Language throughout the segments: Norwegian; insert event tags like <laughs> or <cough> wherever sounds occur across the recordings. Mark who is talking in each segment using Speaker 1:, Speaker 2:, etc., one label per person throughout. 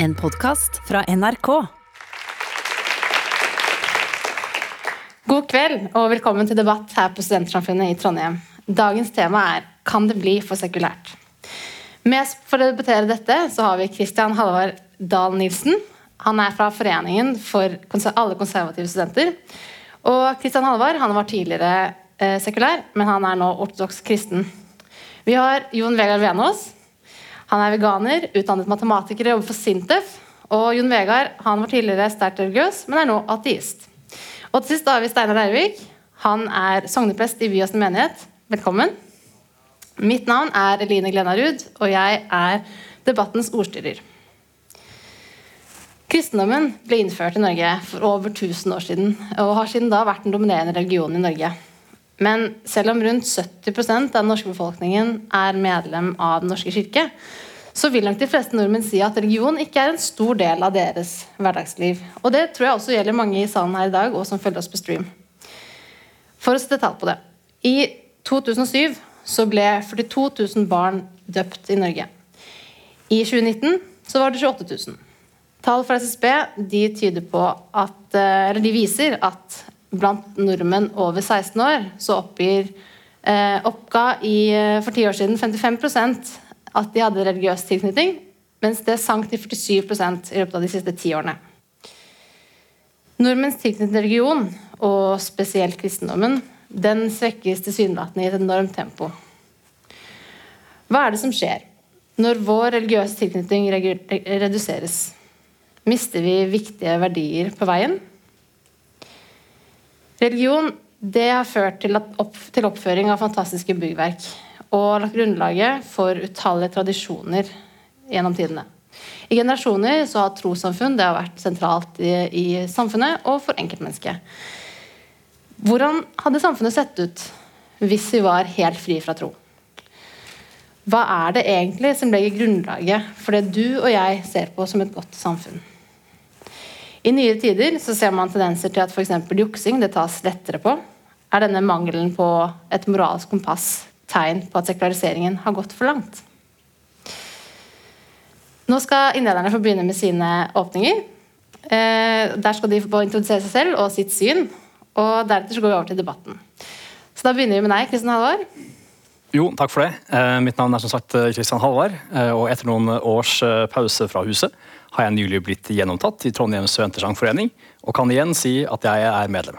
Speaker 1: En podkast fra NRK.
Speaker 2: God kveld og velkommen til debatt her på Studentsamfunnet i Trondheim. Dagens tema er Kan det bli for sekulært? Med oss for å debattere dette så har vi Kristian Halvard Dahl Nilsen. Han er fra Foreningen for alle konservative studenter. Og Kristian Halvard han var tidligere eh, sekulær, men han er nå ortodoks kristen. Vi har Jon Vegard Venås. Han er veganer, utdannet matematiker og jobber for Sintef. Og Jon Vegard han var tidligere sterkt religiøs, men er nå ateist. Og til sist har vi Steinar Eirvik. Han er sogneprest i Byåsen menighet. Velkommen. Mitt navn er Eline Glenarud, og jeg er debattens ordstyrer. Kristendommen ble innført i Norge for over 1000 år siden, og har siden da vært den dominerende religionen i Norge. Men selv om rundt 70% av den norske befolkningen er medlem av Den norske kirke, så vil nok de fleste nordmenn si at religion ikke er en stor del av deres hverdagsliv. Og det tror jeg også gjelder mange i salen her i dag, og som følger oss på stream. For å sette tall på det. I 2007 så ble 42 000 barn døpt i Norge. I 2019 så var det 28 000. Tall fra SSB de på at, eh, de viser at blant nordmenn over 16 år så oppgir, eh, oppga i, eh, for ti år siden 55% at de hadde religiøs tilknytning, mens det sank til 47% i løpet av de siste ti årene. Nordmenns tilknytning til religion, og spesielt kristendommen, den svekkes tilsynelatende i et enormt tempo. Hva er det som skjer når vår religiøse tilknytning reduseres? Mister vi viktige verdier på veien? Religion det har ført til, opp, til oppføring av fantastiske byggverk og lagt grunnlaget for utallige tradisjoner gjennom tidene. I generasjoner så har trossamfunn vært sentralt i, i samfunnet og for enkeltmennesket. Hvordan hadde samfunnet sett ut hvis vi var helt fri fra tro? Hva er det egentlig som legger grunnlaget for det du og jeg ser på som et godt samfunn? I nye tider så ser man tendenser til at f.eks. juksing det tas lettere på. Er denne mangelen på et moralsk kompass tegn på at sekulariseringen har gått for langt. Nå skal innlederne få begynne med sine åpninger. Eh, der skal de få introdusere seg selv og sitt syn. Og Deretter så går vi over til debatten. Så Da begynner vi med deg, Kristian Halvard.
Speaker 3: Jo, takk for det. Eh, mitt navn er som sagt Kristian Halvard. Eh, og etter noen års pause fra huset har jeg nylig blitt gjennomtatt i Trondheims Studentersangforening, og kan igjen si at jeg er medlem.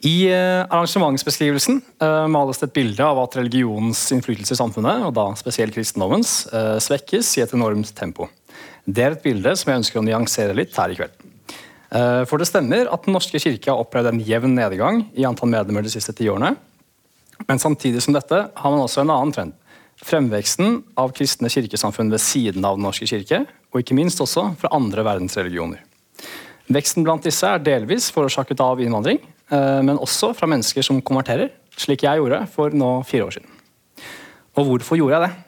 Speaker 3: I eh, arrangementsbeskrivelsen uh, males det et bilde av at religionens innflytelse i samfunnet, og da spesielt kristendommens, uh, svekkes i et enormt tempo. Det er et bilde som jeg ønsker å nyansere litt her i kveld. For det stemmer at Den norske kirke har opplevd en jevn nedgang i antall medlemmer de siste ti årene. Men samtidig som dette har man også en annen trend. Fremveksten av kristne kirkesamfunn ved siden av Den norske kirke, og ikke minst også fra andre verdensreligioner. Veksten blant disse er delvis forårsaket av innvandring, Eh, men også fra mennesker som konverterer, slik jeg gjorde for nå fire år siden. Og hvorfor gjorde jeg det?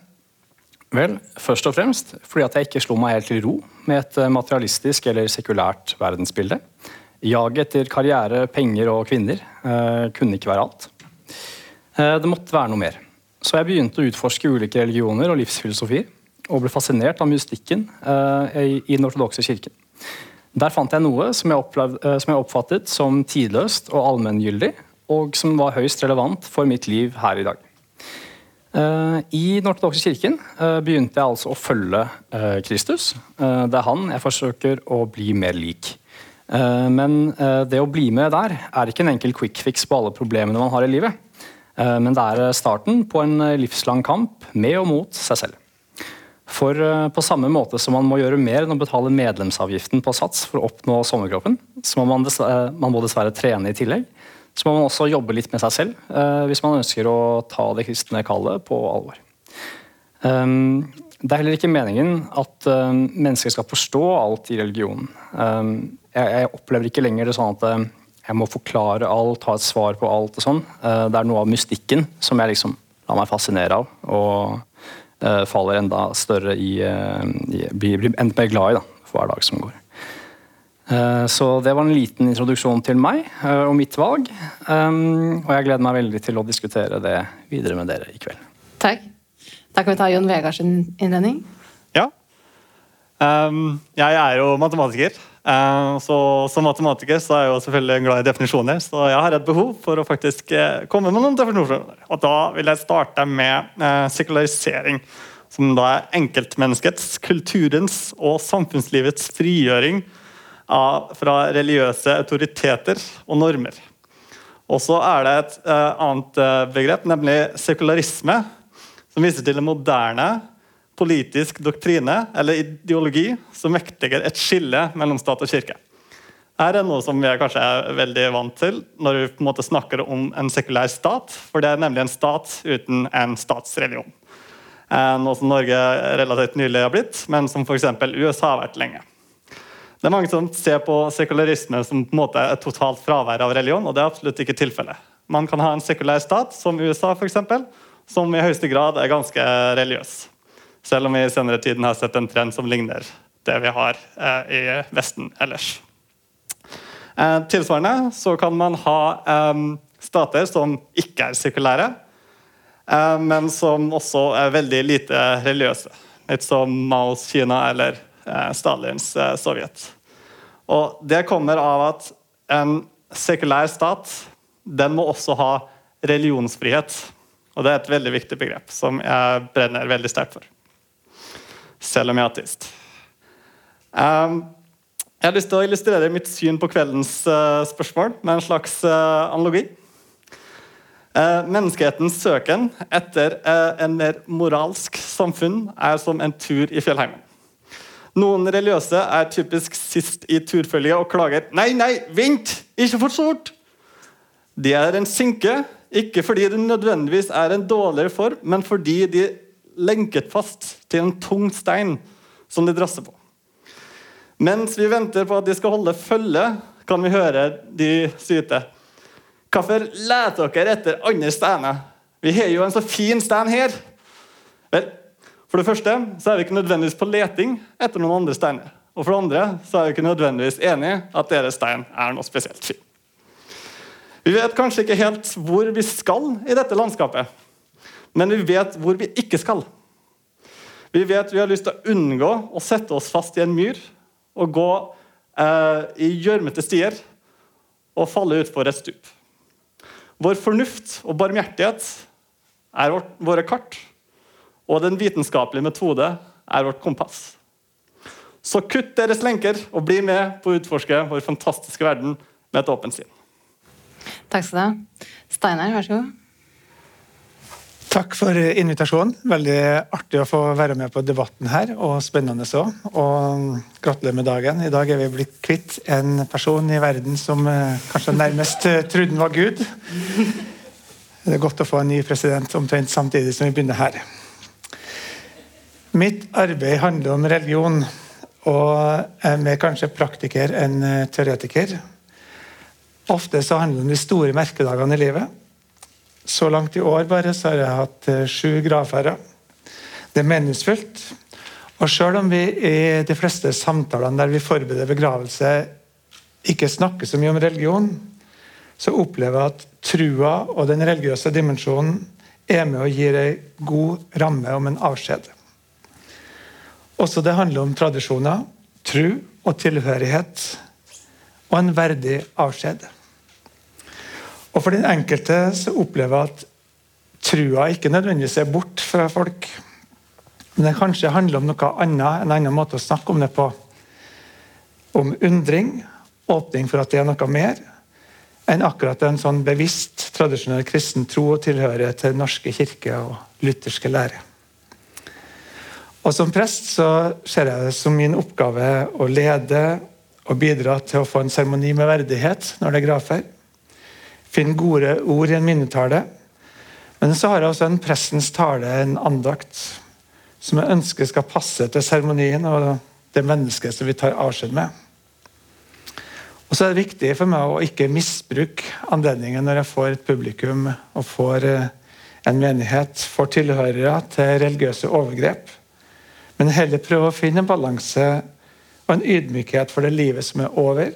Speaker 3: Vel, først og fremst fordi at jeg ikke slo meg helt til ro med et eh, materialistisk eller sekulært verdensbilde. Jaget etter karriere, penger og kvinner eh, kunne ikke være alt. Det måtte være noe mer. Så jeg begynte å utforske ulike religioner og livsfilosofier, og ble fascinert av mystikken eh, i, den ortodokse kirken. Der fant jeg noe som jeg, opplevde, eh, som jeg oppfattet som tidløst og allmenngyldig, og som var høyst relevant for mitt liv her i dag. Eh, I Den ortodokse kirken eh, begynte jeg altså å følge Kristus. Det er han jeg forsøker å bli mer lik. Men det å bli med der er ikke en enkel quick fix på alle problemene man har i livet. Men det er starten på en livslang kamp med og mot seg selv. For eh, på samme måte som man må gjøre mer enn å betale medlemsavgiften på Sats for å oppnå sommerkroppen, så må man, dessverre, eh, man må dessverre trene i tillegg. Så må man også jobbe litt med seg selv eh, hvis man ønsker å ta det kristne kallet på alvor. Um, det er heller ikke meningen at mennesker skal forstå alt i religionen. Jeg, jeg, opplever ikke lenger det sånn at jeg må forklare alt, ha et svar på alt. og sånn. Uh, det er noe av mystikken som jeg liksom lar meg fascinere av. og uh, faller enda større i, uh, i blir, blir, enda mer glad i da, for hver dag som går. Så det var en liten introduksjon til meg og mitt valg. Um, og jeg gleder meg veldig til å diskutere det videre med dere i kveld.
Speaker 2: Takk. Da kan vi ta Jon Vegards innledning.
Speaker 4: Ja. Um, jeg er jo matematiker. Uh, så Som matematiker så er jeg jo selvfølgelig glad i definisjoner, så jeg har et behov for å faktisk uh, komme med noen definisjoner. Og Da vil jeg starte med uh, sekularisering, som da er enkeltmenneskets, kulturens og samfunnslivets frigjøring av, fra religiøse autoriteter og normer. Og så er det et annet begrep, nemlig sekularisme, som viser til det moderne politisk doktrine eller ideologi som vektiger et skille mellom stat og kirke. Her er noe som vi kanskje er veldig vant til når vi på en måte snakker om en sekulær stat. For det er nemlig en stat uten en statsreligion. Eh, noe som Norge relativt nylig har blitt, men som f.eks. USA har vært lenge. Det er Mange som ser på sekularisme som på en måte et totalt fravær av religion, og det er absolutt ikke tilfellet. Man kan ha en sekulær stat, som USA, for eksempel, som i høyeste grad er ganske religiøs. Selv om vi i senere tiden har sett en trend som ligner det vi har eh, i Vesten ellers. Eh, tilsvarende så kan man ha eh, stater som ikke er sirkulære, men som også er veldig lite religiøse. Litt som Maos Kina eller Stalins Sovjet. Og Det kommer av at en sekulær stat den må også ha religionsfrihet. Og Det er et veldig viktig begrep som jeg brenner veldig sterkt for selv om jeg er ateist. Um, jeg har lyst til å illustrere mitt syn på kveldens uh, spørsmål med en slags uh, analogi. Uh, menneskehetens søken etter en mer moralsk samfunn er som en tur i fjellheimen. Noen religiøse er typisk sist i turfølget og klager 'Nei, nei, vent! Ikke for stort!' De er en sinke, ikke fordi de nødvendigvis er en dårligere form, men fordi de lenket fast til en tung stein som de drasser på. Mens vi venter på at de skal holde følge, kan vi høre de syte. Hvorfor leter dere etter andre steiner? Vi har jo en så fin stein her. Vel, for det første så er vi ikke nødvendigvis på leting etter noen andre steiner. Og for det andre så er vi ikke nødvendigvis enig at deres stein er noe spesielt fin. Vi vet kanskje ikke helt hvor vi skal i dette landskapet. Men vi vet hvor vi ikke skal. Vi vet vi har lyst til å unngå å sette oss fast i en myr og gå eh, i gjørmete stier og falle utfor et stup. Vår fornuft og barmhjertighet er vårt, våre kart, og den vitenskapelige metode er vårt kompass. Så kutt deres lenker og bli med på å utforske vår fantastiske verden med et åpent sinn.
Speaker 2: Takk skal du ha. Steinar, vær så god.
Speaker 5: Takk for invitasjonen. Veldig artig å få være med på debatten her, og spennende så. Og gratulerer med dagen. I dag er vi blitt kvitt en person i verden som eh, kanskje nærmest eh, trodde han var Gud. Det er godt å få en ny president omtrent samtidig som vi begynner her. Mitt arbeid handler om religion, og er mer kanskje praktiker enn eh, teoretiker. Ofte så handler det om de store merkedagene i livet så langt i år bare så har jeg hatt eh, sju gravferder. Det er meningsfylt. Og selv om vi i de fleste samtalene der vi forbereder begravelse, ikke snakker så mye om religion, så opplever jeg at trua og den religiøse dimensjonen er med og gir ei god ramme om en avskjed. Også det handler om tradisjoner, tru og tilhørighet og en verdig avskjed. Og for den enkelte så opplever jeg at trua ikke nødvendigvis er bort fra folk. Men det kanskje handler om noe annet, en annen måte å snakke om det på. Om undring, åpning for at det er noe mer, enn akkurat en sånn bevisst tradisjonell kristen tro og tilhørighet til Den norske kirke og lutherske lære. Og Som prest så ser jeg det som min oppgave å lede og bidra til å få en seremoni med verdighet når det er gravferd. Finne gode ord i en minnetale. Men så har jeg også en prestens tale, en andakt, som jeg ønsker skal passe til seremonien og det mennesket som vi tar avskjed med. Og så er det viktig for meg å ikke misbruke anledningen når jeg får et publikum og får eh, en menighet, får tilhørere til religiøse overgrep, men heller prøve å finne en balanse og en ydmykhet for det livet som er over,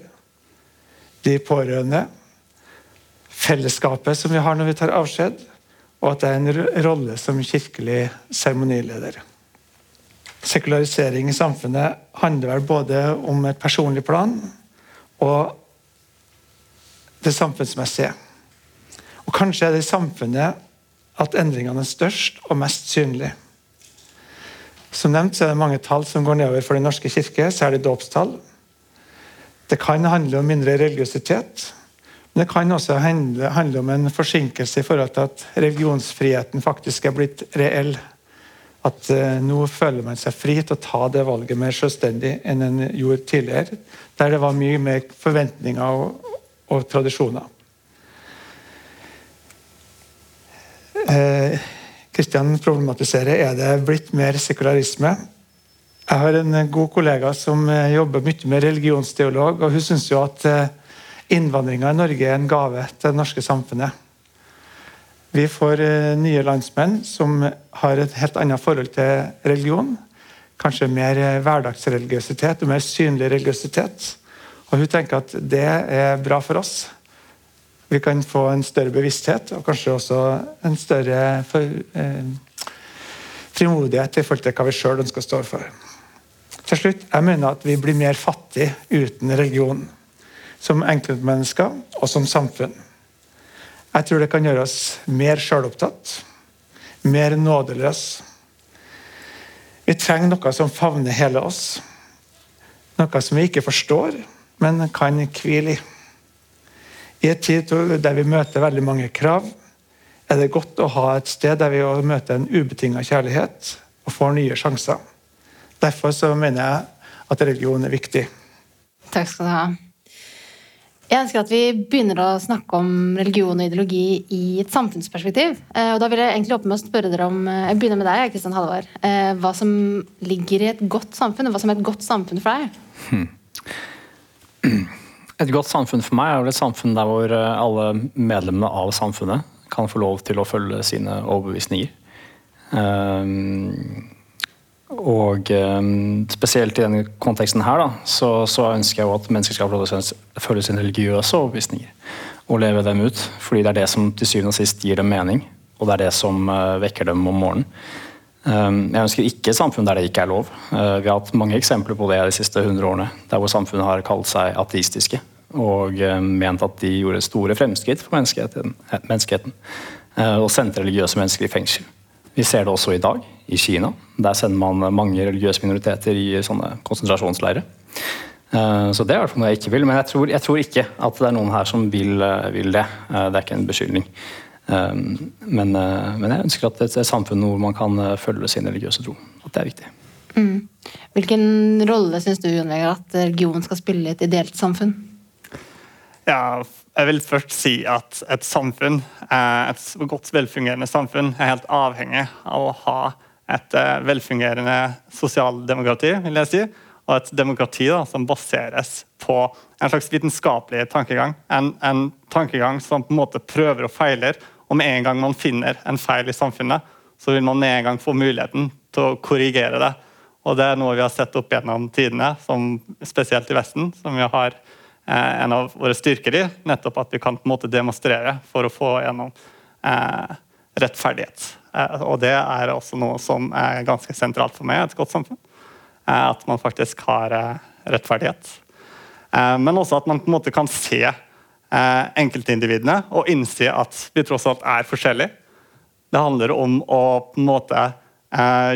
Speaker 5: de pårørende, fellesskapet som vi har når vi tar avskjed, og at det er en rolle som kirkelig seremonileder. sekularisering i samfunnet handler vel både om et personlig plan og det samfunnsmessige. Og Kanskje er det i samfunnet at endringene er størst og mest synlige. Som nevnt så er det mange tall som går nedover for Den norske kirke, særlig dåpstall. Det kan handle om mindre religiøsitet, men det kan også handle, handle om en forsinkelse i forhold til at religionsfriheten faktisk er blitt reell at eh, nå føler man seg fri til å ta det valget mer selvstendig enn en gjorde tidligere, der det var mye mer forventninger og, og tradisjoner. Kristian uh, problematiserer er det blitt mer sekularisme. Jeg har en god kollega som uh, jobber mye med religionsteolog, og hun syns jo at innvandringa i Norge er en gave til det norske samfunnet. Vi får eh, nye landsmenn som har et helt annet forhold til religion. Kanskje mer eh, hverdagsreligiøsitet og mer synlig religiøsitet. Og Hun tenker at det er bra for oss. Vi kan få en større bevissthet og kanskje også en større eh, frimodighet i forhold til hva vi sjøl ønsker å stå for. Til slutt, jeg mener at vi blir mer fattige uten religion. Som enkeltmennesker og som samfunn. Jeg tror det kan gjøre oss mer sjølopptatt, mer nådeløse. Vi trenger noe som favner hele oss. Noe som vi ikke forstår, men kan hvile i. I en tid der vi møter veldig mange krav, er det godt å ha et sted der vi møter en ubetinga kjærlighet og får nye sjanser. Derfor mener jeg at religion er viktig.
Speaker 2: Takk skal du ha. Jeg ønsker at vi begynner å snakke om religion og ideologi i et samfunnsperspektiv. Eh, og da vil jeg egentlig åpne med å spørre dere om eh, Jeg begynner med deg, Kristian Halvard. Eh, hva som ligger i et godt samfunn, og hva som er et godt samfunn for deg? Hmm. <clears throat>
Speaker 3: Et godt samfunn for meg er vel et samfunn der hvor alle medlemmene av samfunnet kan få lov til å følge sine overbevisninger. Og um, spesielt i denne konteksten her, da, så, så, ønsker jeg jo at mennesker skal følge sine religiøse overbevisninger. Og leve dem ut. Fordi det er det som til syvende og sist gir dem mening. Og det er det som uh, vekker dem om morgenen. Um, jeg ønsker ikke et samfunn der det ikke er lov. Uh, vi har hatt mange eksempler på det de siste 100 årene. Der hvor samfunnet har kalt seg ateistiske. Og uh, ment at de gjorde store fremskritt for menneskeheten. menneskeheten og sendte religiøse mennesker i fengsel. Vi ser det også i dag, i Kina. Der sender man mange religiøse minoriteter i sånne konsentrasjonsleirer. Eh, så det er i hvert fall noe jeg ikke vil. Men jeg tror, jeg tror, ikke at det er noen her som vil, eh, vil det. Eh, det er ikke en beskyldning. Men, men, jeg ønsker at det er et samfunn hvor man kan følge sin religiøse tro. At det er viktig.
Speaker 2: Mm. Hvilken rolle syns du Jon Vegard, at religion skal spille i et ideelt samfunn?
Speaker 4: Ja, jeg vil først si at et samfunn, eh, et godt velfungerende samfunn er helt avhengig av å ha et eh, velfungerende sosialdemokrati, vil jeg si. Og et demokrati da, som baseres på en slags vitenskapelig tankegang. En, en, tankegang som på en måte prøver og feiler. Og med en gang man finner en feil i samfunnet, så vil man med en gang få muligheten til å korrigere det. Og det er noe vi har sett opp gjennom tidene, som, spesielt i Vesten, som vi har en av våre styrker i. Nettopp at vi kan på en måte demonstrere for å få gjennom eh, rettferdighet. Eh, og det er også noe som er ganske sentralt for meg i et godt samfunn. Eh, at man faktisk har eh, rettferdighet. Eh, men også at man på en måte kan se enkeltindividene og innse at vi tross alt er forskjellige. Det handler om å på en måte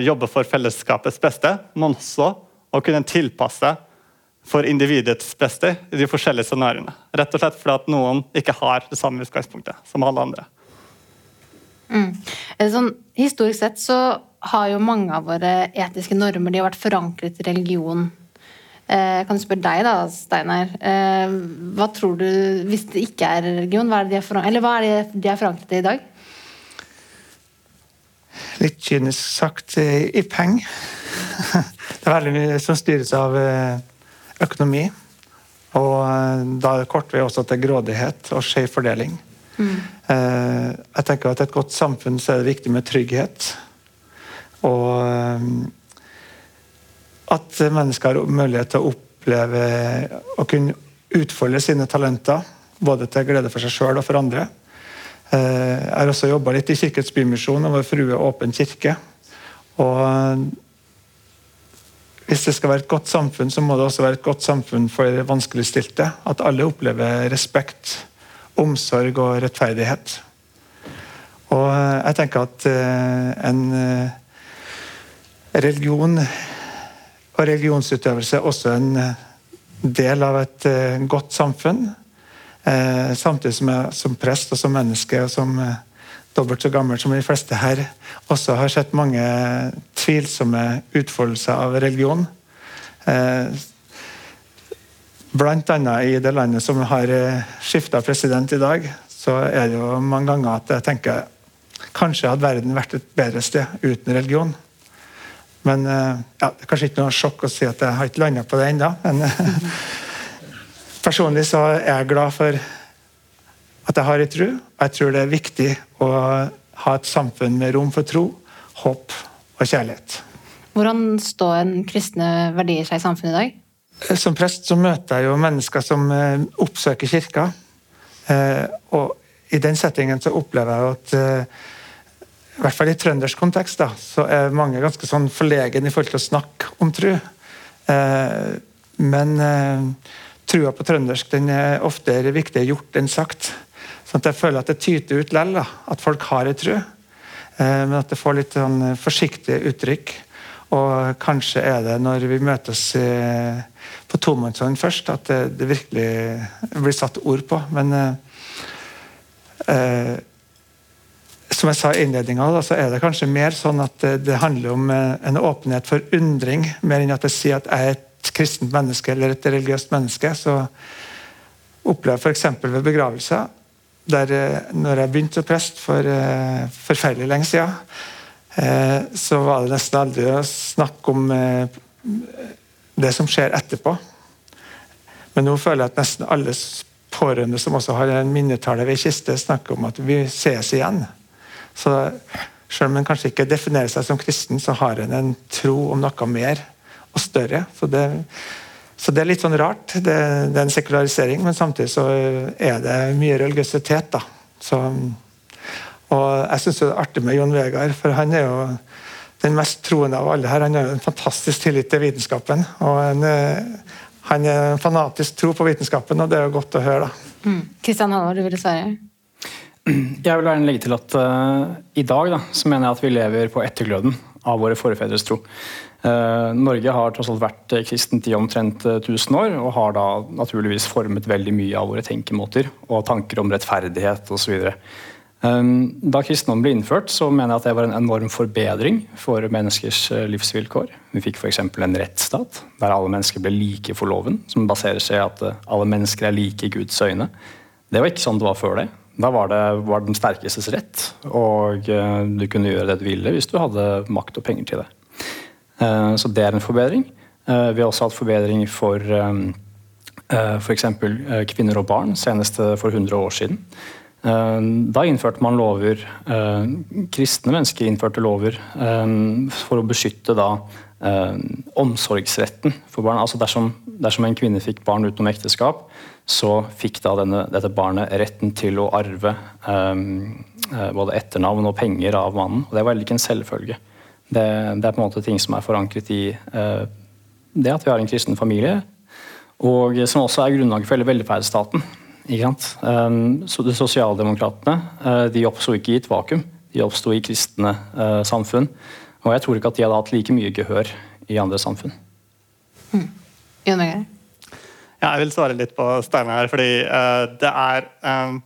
Speaker 4: jobbe for fellesskapets beste, men også å kunne tilpasse for individets beste i de forskjellige scenarioene. Rett og slett fordi at noen ikke har det samme utgangspunktet som alle andre.
Speaker 2: Mm. Sånn, historisk sett så har jo mange av våre etiske normer de har vært forankret i religion. Eh, kan du spørre deg, da, Steinar. Eh, hva tror du, hvis det ikke er religion, hva er det de er, eller hva er det de er forankret i i dag?
Speaker 5: Litt kynisk sagt eh, i penger. <laughs> Det er veldig mye som styres av eh, økonomi. Og eh, da er det kort vei også til grådighet og skjev fordeling. Mm. Eh, jeg tenker at et godt samfunn så er det viktig med trygghet. Og eh, at mennesker har mulighet til å oppleve å kunne utfolde sine talenter. Både til glede for seg sjøl og for andre. Jeg har også jobba litt i Kirkets Bymisjon og Vår Frue Åpen kirke. Og hvis det skal være et godt samfunn, så må det også være et godt samfunn for vanskeligstilte. At alle opplever respekt, omsorg og rettferdighet. Og eh, jeg tenker at eh, en eh, religion og religionsutøvelse er også en del av et godt samfunn. Samtidig som jeg som prest og som menneske og som dobbelt så gammel som de fleste her, også har sett mange tvilsomme utfoldelser av religion. Blant annet i det landet som har skifta president i dag, så er det jo mange ganger at jeg tenker Kanskje hadde verden vært et bedre sted uten religion. Men eh, ja, Det er kanskje ikke noe sjokk å si at jeg har ikke landa på det ennå. Men <laughs> personlig så er jeg glad for at jeg har ei tro. Og Jeg tror det er viktig å ha et samfunn med rom for tro, håp og kjærlighet.
Speaker 2: Hvordan står en kristne verdier seg i samfunnet i dag?
Speaker 5: Som prest så møter jeg jo mennesker som eh, oppsøker kirka. Eh, og i den settingen så opplever jeg at i hvert fall i trøndersk kontekst, da, så er mange ganske sånn forlegen i forhold til å snakke om tro. Eh, men eh, trua på trøndersk den er ofte viktigere gjort enn sagt. Sånn at jeg føler at det tyter ut likevel, at folk har ei tro. Eh, men at det får litt sånn forsiktige uttrykk. Og kanskje er det når vi møtes eh, på tomannshånd først, at det, virkelig blir satt ord på. Men eh, eh som jeg sa i innledninga, så er det kanskje mer sånn at det handler om eh, en åpenhet for undring, mer enn at jeg sier at jeg er et kristent menneske eller et religiøst menneske. Så opplever jeg f.eks. ved begravelser, der eh, når jeg begynte som prest for uh, forferdelig lenge siden, uh, så var det nesten aldri å snakke om det som skjer etterpå. Men nå føler jeg at nesten alle pårørende som også har en minnetale ved kiste, snakker om at vi ses igjen. Så selv om en kanskje ikke definerer seg som kristen, så har en en tro om noe mer og større. Så det, så det er litt sånn rart. Det, det, er en sekularisering, men samtidig så er det mye religiøsitet. da. Så, og jeg syns det er artig med Jon Vegard, for han er jo den mest troende av alle her. Han har en fantastisk tillit til vitenskapen. og en, Han er en fanatisk tro på vitenskapen, og det er jo godt å høre. da.
Speaker 2: Kristian mm. Halvor, du ville svare?
Speaker 3: Jeg vil gjerne legge til at uh, i dag da, så mener jeg at vi lever på ettergløden av våre forfedres tro. Uh, Norge har tross alt vært kristent i omtrent 1000 eh, år, og har da naturligvis formet veldig mye av våre tenkemåter og tanker om rettferdighet osv. Da kristendommen ble innført, så mener jeg at det var en enorm forbedring for menneskers livsvilkår. Vi fikk f.eks. en rettsstat der alle mennesker ble like for loven, som baserer seg i at alle mennesker er like i Guds øyne. Det var ikke sånn det var før det. Da var det var den sterkestes rett, og du kunne gjøre det du ville hvis du hadde makt og penger til det. Uh, så det er en forbedring. Uh, vi har også hatt forbedring for um, f.eks. kvinner og barn, senest for 100 år siden. Da innførte man lover Kristne mennesker innførte lover for å beskytte da omsorgsretten for barn. Altså dersom, dersom en kvinne fikk barn utenom ekteskap, så fikk da denne, dette barnet retten til å arve både etternavn og penger av mannen. og Det var heller ikke en selvfølge. Det, det, er på en måte ting som er forankret i uh, det at vi har en kristen familie, og som også er grunnlaget for hele velferdsstaten. Um, så de Sosialdemokratene uh, de oppsto ikke i et vakuum, de oppsto i kristne uh, samfunn. Og jeg tror ikke at de hadde hatt like mye gehør i andre samfunn.
Speaker 2: Mm.
Speaker 4: Ja, jeg vil svare litt på Steinar her, fordi uh, det er um,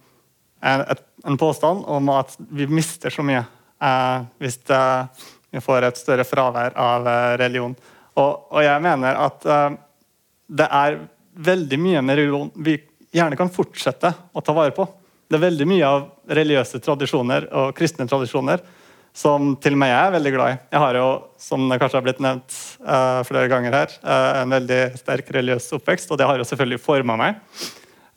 Speaker 4: en, et, en, påstand om at vi mister så mye uh, hvis det, vi får et større fravær av uh, religion. Og, og, jeg mener at det er veldig mye med religion vi gjerne kan fortsette å ta vare på. Det er veldig mye av religiøse tradisjoner og kristne tradisjoner som til og med jeg er veldig glad i. Jeg har jo, som det kanskje har blitt nevnt uh, flere ganger her, uh, en veldig sterk religiøs oppvekst, og det har jo selvfølgelig forma meg.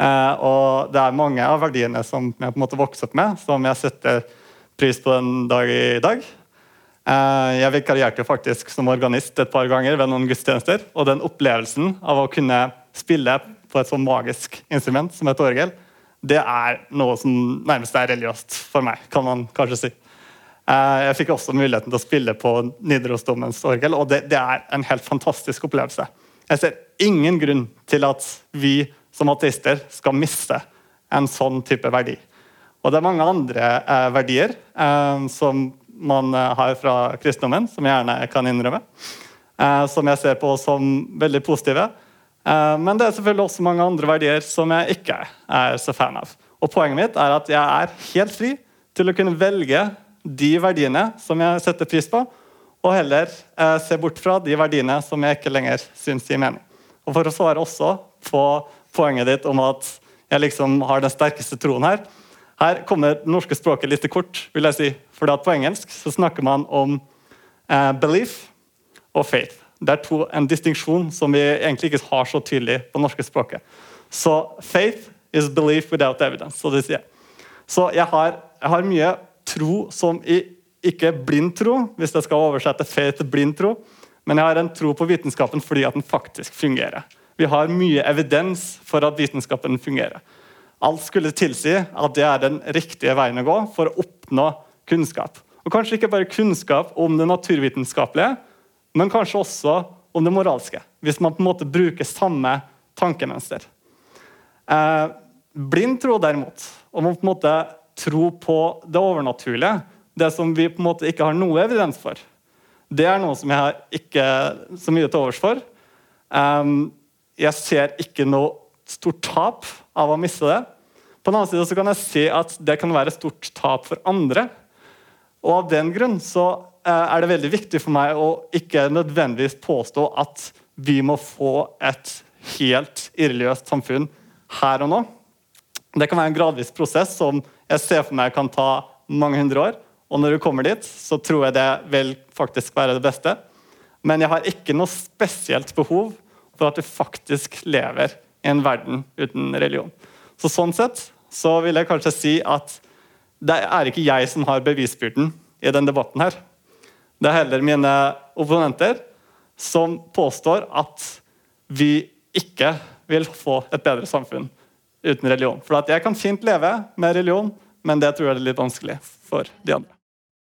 Speaker 4: Uh, og det er mange av verdiene som jeg på en måte vokste opp med, som jeg setter pris på den dag i dag. Jeg vikarierte faktisk som organist et par ganger ved noen gudstjenester, og den opplevelsen av å kunne spille på et så magisk instrument som et orgel, det er noe som nærmest er religiøst for meg, kan man kanskje si. Eh, jeg fikk også muligheten til å spille på Nidarosdomens orgel, og det, det, er en helt fantastisk opplevelse. Jeg ser ingen grunn til at vi som ateister skal miste en sånn type verdi. Og det er mange andre eh, verdier eh, som man eh, har fra kristendommen, som jeg gjerne kan innrømme, eh, som jeg ser på som veldig positive. Eh, men det er selvfølgelig også mange andre verdier som jeg ikke er så fan av. Og Poenget mitt er at jeg er helt fri til å kunne velge de verdiene som jeg setter pris på, og heller se bort fra de verdiene som jeg ikke lenger syns gir mening. Og For å svare også på poenget ditt om at jeg liksom har den sterkeste troen her. Her kommer det norske språket litt kort. vil jeg si. For På engelsk så snakker man om eh, belief og faith. Det er to, en distinksjon som vi egentlig ikke har så tydelig på norske språket. Så faith is belief without evidence. Så, det sier. så jeg, har, jeg har mye tro som i, ikke blind tro, hvis jeg skal oversette faith til blind tro, men jeg har en tro på vitenskapen fordi at den faktisk fungerer. Vi har mye evidens for at vitenskapen fungerer. Alt skulle tilsi at det er den riktige veien å gå for å oppnå kunnskap. Og Kanskje ikke bare kunnskap om det naturvitenskapelige, men kanskje også om det moralske. Hvis man på en måte bruker samme tankemønster. Eh, blind tro, derimot, om å på en måte tro på det overnaturlige, det som vi på en måte ikke har noe evidens for, det er noe som jeg har ikke så mye til overs for. Um, jeg ser ikke noe stort tap av å miste det. På den annen side så kan jeg se at det kan være et stort tap for andre. Og Av den grunn så uh, er det veldig viktig for meg å ikke nødvendigvis påstå at vi må få et helt irreligiøst samfunn her og nå. Det kan være en gradvis prosess som jeg ser for meg kan ta mange hundre år. Og når du kommer dit, så tror jeg det vil faktisk være det beste. Men jeg har ikke noe spesielt behov for at du faktisk lever en verden uten religion. Så Sånn sett så vil jeg kanskje si at det er ikke jeg som har bevisbyrden i denne debatten. her. Det er heller mine opponenter som påstår at vi ikke vil få et bedre samfunn uten religion. For jeg kan fint leve med religion, men det tror jeg er litt vanskelig for de andre.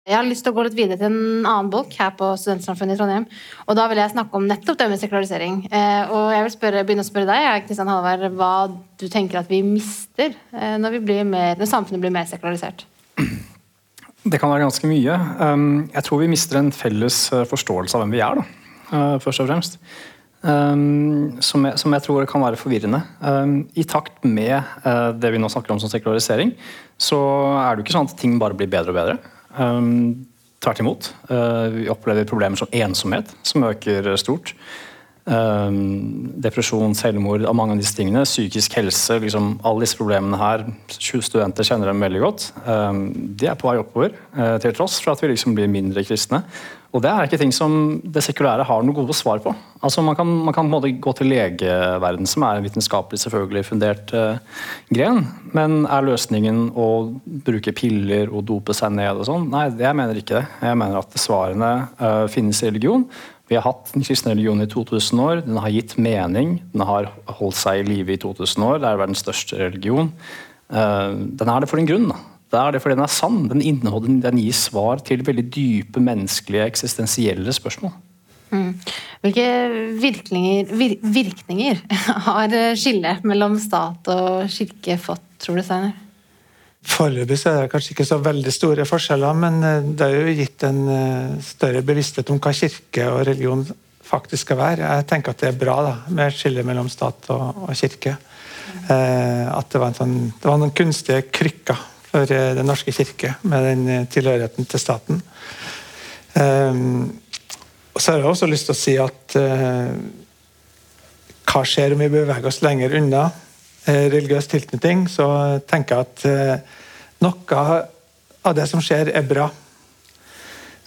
Speaker 2: Jeg har lyst til å gå litt videre til en annen bolk her på Studentsamfunnet i Trondheim. Og da vil jeg snakke om nettopp det med sekularisering. Eh, og jeg vil spørre, begynne å spørre deg, Kristian Halvard, hva du tenker at vi mister eh, når, vi mer, når, samfunnet blir mer sekularisert?
Speaker 3: Det kan være ganske mye. Um, jeg tror vi mister en felles eh, forståelse av hvem vi er, da, først og fremst. Um, som, jeg, som, jeg, tror kan være forvirrende. Um, I takt med det vi nå snakker om som sekularisering, så er det jo ikke sånn at ting bare blir bedre og bedre. Um, tvert imot. Uh, vi opplever problemer som ensomhet, som øker stort. Um, depresjon, selvmord, av mange av disse tingene. Psykisk helse, liksom, alle disse problemene her. Studenter kjenner dem veldig godt. Um, de er på vei oppover, uh, til tross for at vi liksom blir mindre kristne. Og det er ikke ting som det sekulære har noe gode svar på. Altså Man kan, man kan gå til legeverden, som er en vitenskapelig selvfølgelig fundert uh, gren. Men er løsningen å bruke piller og dope seg ned og sånn? Nei, jeg mener ikke det. Jeg mener at svarene uh, finnes i religion. Vi har hatt den kristne religionen i 2000 år. Den har gitt mening. Den har holdt seg i live i 2000 år. Det er verdens største religion. Eh, den er det for en grunn. Det er det fordi den er sann. Den, den gir svar til veldig dype menneskelige, eksistensielle spørsmål.
Speaker 2: Mm. Hvilke virkninger, vir, virkninger <laughs> har skillet mellom stat og kirke fått, tror du, Steiner?
Speaker 5: Foreløpig er det kanskje ikke så veldig store forskjeller, men eh, det er jo gitt en eh, større bevissthet om hva kirke og religion faktisk skal være. Jeg tenker at det er bra da, med et skille mellom stat og, og kirke. Eh, at det var, sånn, det var, noen kunstige krykker for eh, Den norske kirke med den tilhørigheten til staten. Eh, og så har jeg også lyst til å si at eh, hva skjer om vi beveger oss lenger unna? Eh, religiøs tilknytning, så tenker jeg at eh, noe av det som skjer, er bra.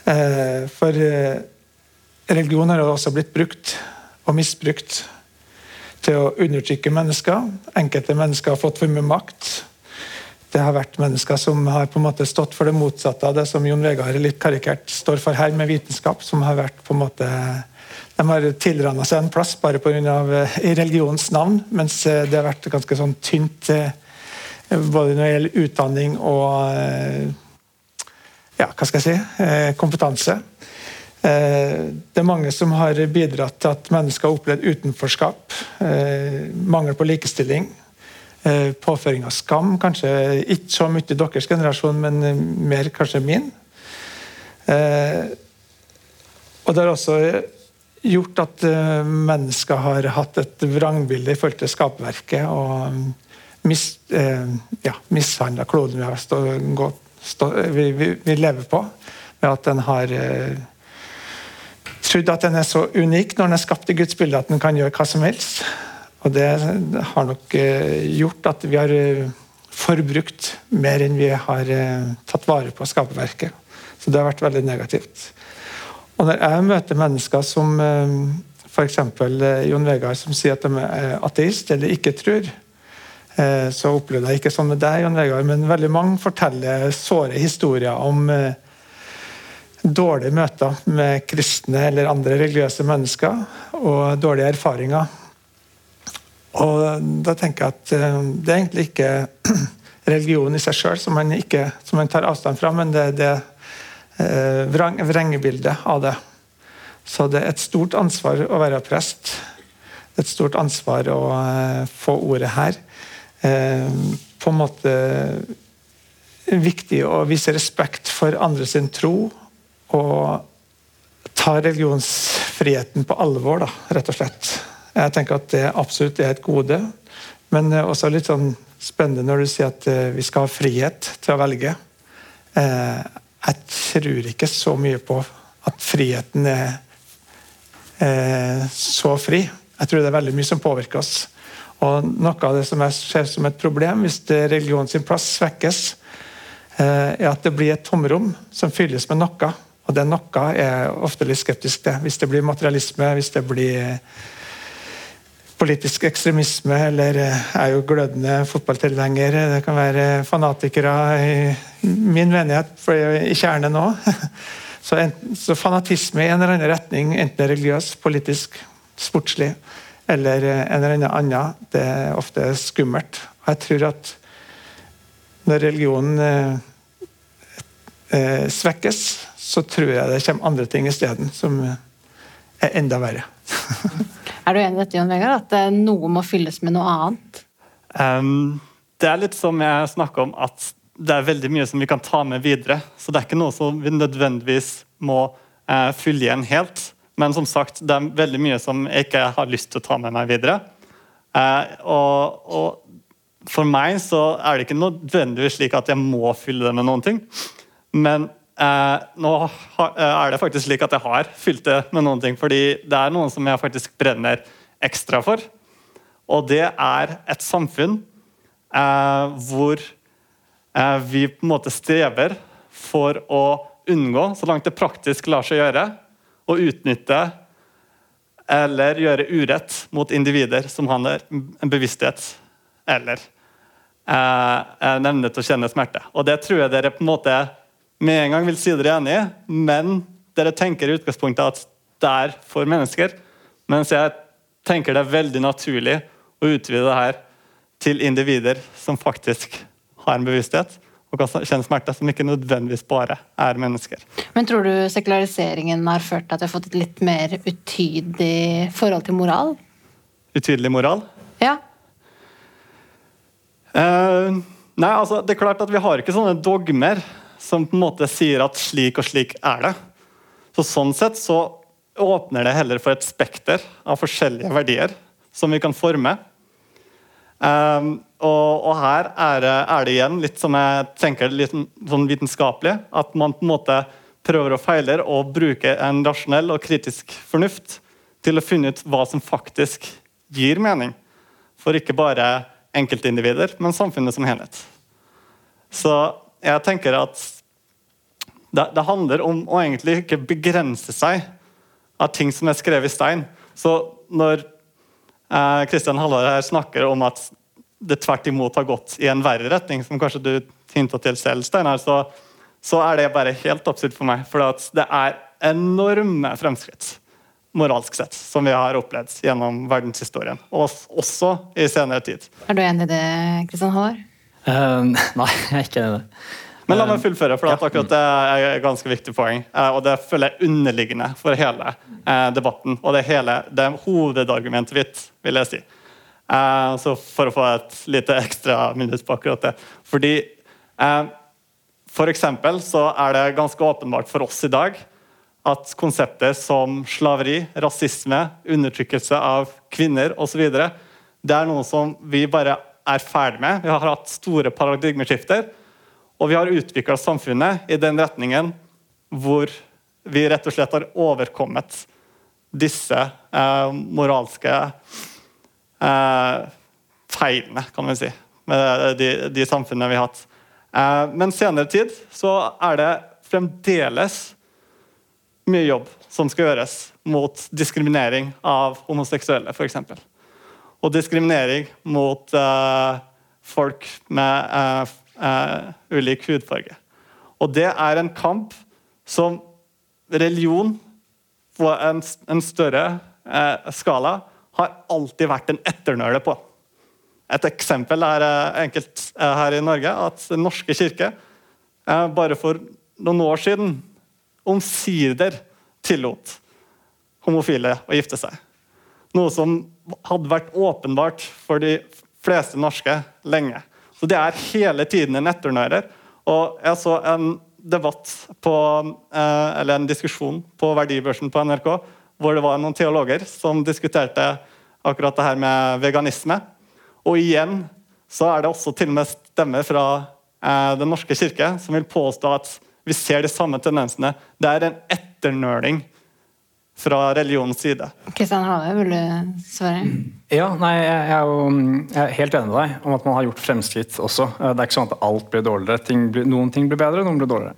Speaker 5: Eh, for religion har også blitt brukt og misbrukt til å undertrykke mennesker. Enkelte mennesker har fått for mye makt. Det har vært mennesker som har på en måte stått for det motsatte av det som Jon Vegard litt karikert står for her, med vitenskap, som har vært på en måte de har tilranna seg en plass bare pga. Eh, religionens navn, mens eh, det har vært ganske sånn tynt eh, både når det gjelder utdanning og ja, hva skal jeg si, kompetanse. Det er mange som har bidratt til at mennesker har opplevd utenforskap, mangel på likestilling, påføring av skam. Kanskje ikke så mye i deres generasjon, men mer kanskje min. Og det har også gjort at mennesker har hatt et vrangbilde i forhold til skapverket og mis, ja, mishandla kloden vi, har stå, stå, vi, vi, vi, lever på. ved at den har trodd at den er så unik når den er skapt i Guds bilde at den kan gjøre hva som helst. Og det har nok eh, gjort at vi har eh, forbrukt mer enn vi har eh, tatt vare på skaperverket. Så det har vært veldig negativt. Og når jeg møter mennesker som f.eks. Jon Vegard, som sier at de er ateist eller ikke tror, så opplevde jeg ikke sånn med deg, Jon Vegard, men veldig mange forteller såre historier om dårlige møter med kristne eller andre religiøse mennesker og dårlige erfaringer. Og da tenker jeg at eh, det er egentlig ikke <clears throat> religion i seg sjøl som, man tar avstand fra, men det er det eh, vrang, vrengebildet av det. Så det er et stort ansvar å være prest. Et stort ansvar å eh, få ordet her. Eh, på en måte viktig å vise respekt for andre sin tro og ta religionsfriheten på alvor, da, rett og slett. Jeg tenker at det absolutt er et gode. Men det er også litt sånn spennende når du sier at eh, vi skal ha frihet til å velge. Eh, jeg tror ikke så mye på at friheten er eh, så fri. Jeg tror det er veldig mye som påvirker oss. Og Noe av det som jeg ser som et problem hvis religionen sin plass svekkes, er at det blir et tomrom som fylles med noe og det noe er jeg ofte litt skeptisk til. Hvis det blir materialisme, hvis det blir politisk ekstremisme, eller er jo glødende fotballtilhenger. Det kan være fanatikere i min menighet, i kjernen nå. <laughs> Så, så, fanatisme i en eller annen retning, enten religiøs, politisk, sportslig eller en eller annen, annen, det er ofte skummelt. Jeg tror at når religionen eh, eh svekkes, så tror jeg det kommer andre ting isteden som er enda verre. <laughs>
Speaker 2: er du enig i dette, Jon Vegard, at eh, noe må fylles med noe annet?
Speaker 4: Um, det er litt som jeg snakker om, at det er veldig mye som vi kan ta med videre. Så det er ikke noe som vi nødvendigvis må uh, fylle igjen helt. Men som sagt, det er veldig mye som jeg ikke har lyst til å ta med meg videre. Uh, og, og for meg så er det ikke nødvendigvis slik at jeg må fylle det med noen ting. Men Eh, nå eh, er det faktisk slik at jeg har fylt det med noen ting, fordi det er noen som jeg faktisk brenner ekstra for. Og det er et samfunn eh, hvor eh, vi på en måte strever for å unngå, så langt det praktisk lar seg gjøre, å utnytte eller gjøre urett mot individer som har en bevissthet eller eh, evne til å kjenne smerte. Og det tror jeg dere på en måte med en gang vil si dere enige, enig, men dere tenker i utgangspunktet at det er for mennesker. Mens jeg tenker det er veldig naturlig å utvide det her til individer som faktisk har en bevissthet og kan kjenne smerte, som ikke nødvendigvis bare er mennesker.
Speaker 2: Men tror du sekulariseringen har ført til at vi har fått et litt mer utydelig forhold til moral?
Speaker 4: Utydelig moral?
Speaker 2: Ja.
Speaker 4: Uh, nei, altså, det er klart at vi har ikke sånne dogmer som på en måte sier at slik og slik er det. Så Sånn sett så åpner det heller for et spekter av forskjellige verdier som vi kan forme. Um, og, og, her er det, er det, igjen litt som jeg tenker litt sånn vitenskapelig. At man på en måte prøver og feiler og bruker en rasjonell og kritisk fornuft til å finne ut hva som faktisk gir mening. For ikke bare enkeltindivider, men samfunnet som helhet. Så jeg tenker at det, det, handler om å egentlig ikke begrense seg av ting som er skrevet i stein. Så når Kristian eh, Halvard her snakker om at det tvert imot har gått i en verre retning, som kanskje du hinta til selv, Steinar, så, så, er det bare helt absurd for meg. For det er enorme fremskritt moralsk sett, som vi har opplevd gjennom verdenshistorien. Og også i senere tid.
Speaker 2: Er du enig i det, Kristian Halvard?
Speaker 3: Uh, <laughs> nei, jeg er ikke enig i det.
Speaker 4: Men la meg fullføre, for akkurat det er et ganske viktig poeng. Eh, og det føler jeg underliggende for hele eh, debatten. Og det er, hele, det er hovedargumentet mitt, vil jeg si. Eh, så for å få et lite ekstra minutt på akkurat det. Fordi eh, for eksempel så er det ganske åpenbart for oss i dag at konsepter som slaveri, rasisme, undertrykkelse av kvinner osv. Det er noe som vi bare er ferdig med. Vi har hatt store paradigmeskifter. Og vi har utvikla samfunnet i den retningen hvor vi rett og slett har overkommet disse eh, moralske eh, feilene, kan vi si, med de, de samfunnene vi har hatt. Eh, men senere tid så er det fremdeles mye jobb som skal gjøres mot diskriminering av homoseksuelle, f.eks. Og diskriminering mot eh, folk med eh, eh, ulik hudfarge. Og det er en kamp som religion på en, en større eh, skala har alltid vært en etternøle på. Et eksempel er eh, enkelt eh, her i Norge at Den norske kirke eh, bare for noen år siden omsider tillot homofile å gifte seg. Noe som hadde vært åpenbart for de fleste norske lenge. Så det er hele tiden en etternærer. Og jeg så en debatt på, eh, eller en diskusjon på Verdibørsen på NRK hvor det var noen teologer som diskuterte akkurat det her med veganisme. Og igjen så er det også til og med stemmer fra eh, Den norske kirke som vil påstå at vi ser de samme tendensene. Det er en etternøling fra religionens side.
Speaker 2: Kristian Hale, vil du svare?
Speaker 3: Ja, nei, jeg er jo jeg er helt enig med deg om at man har gjort fremskritt også. Eh, det er ikke sånn at alt blir dårligere. Ting blir, noen ting blir bedre, noen blir dårligere.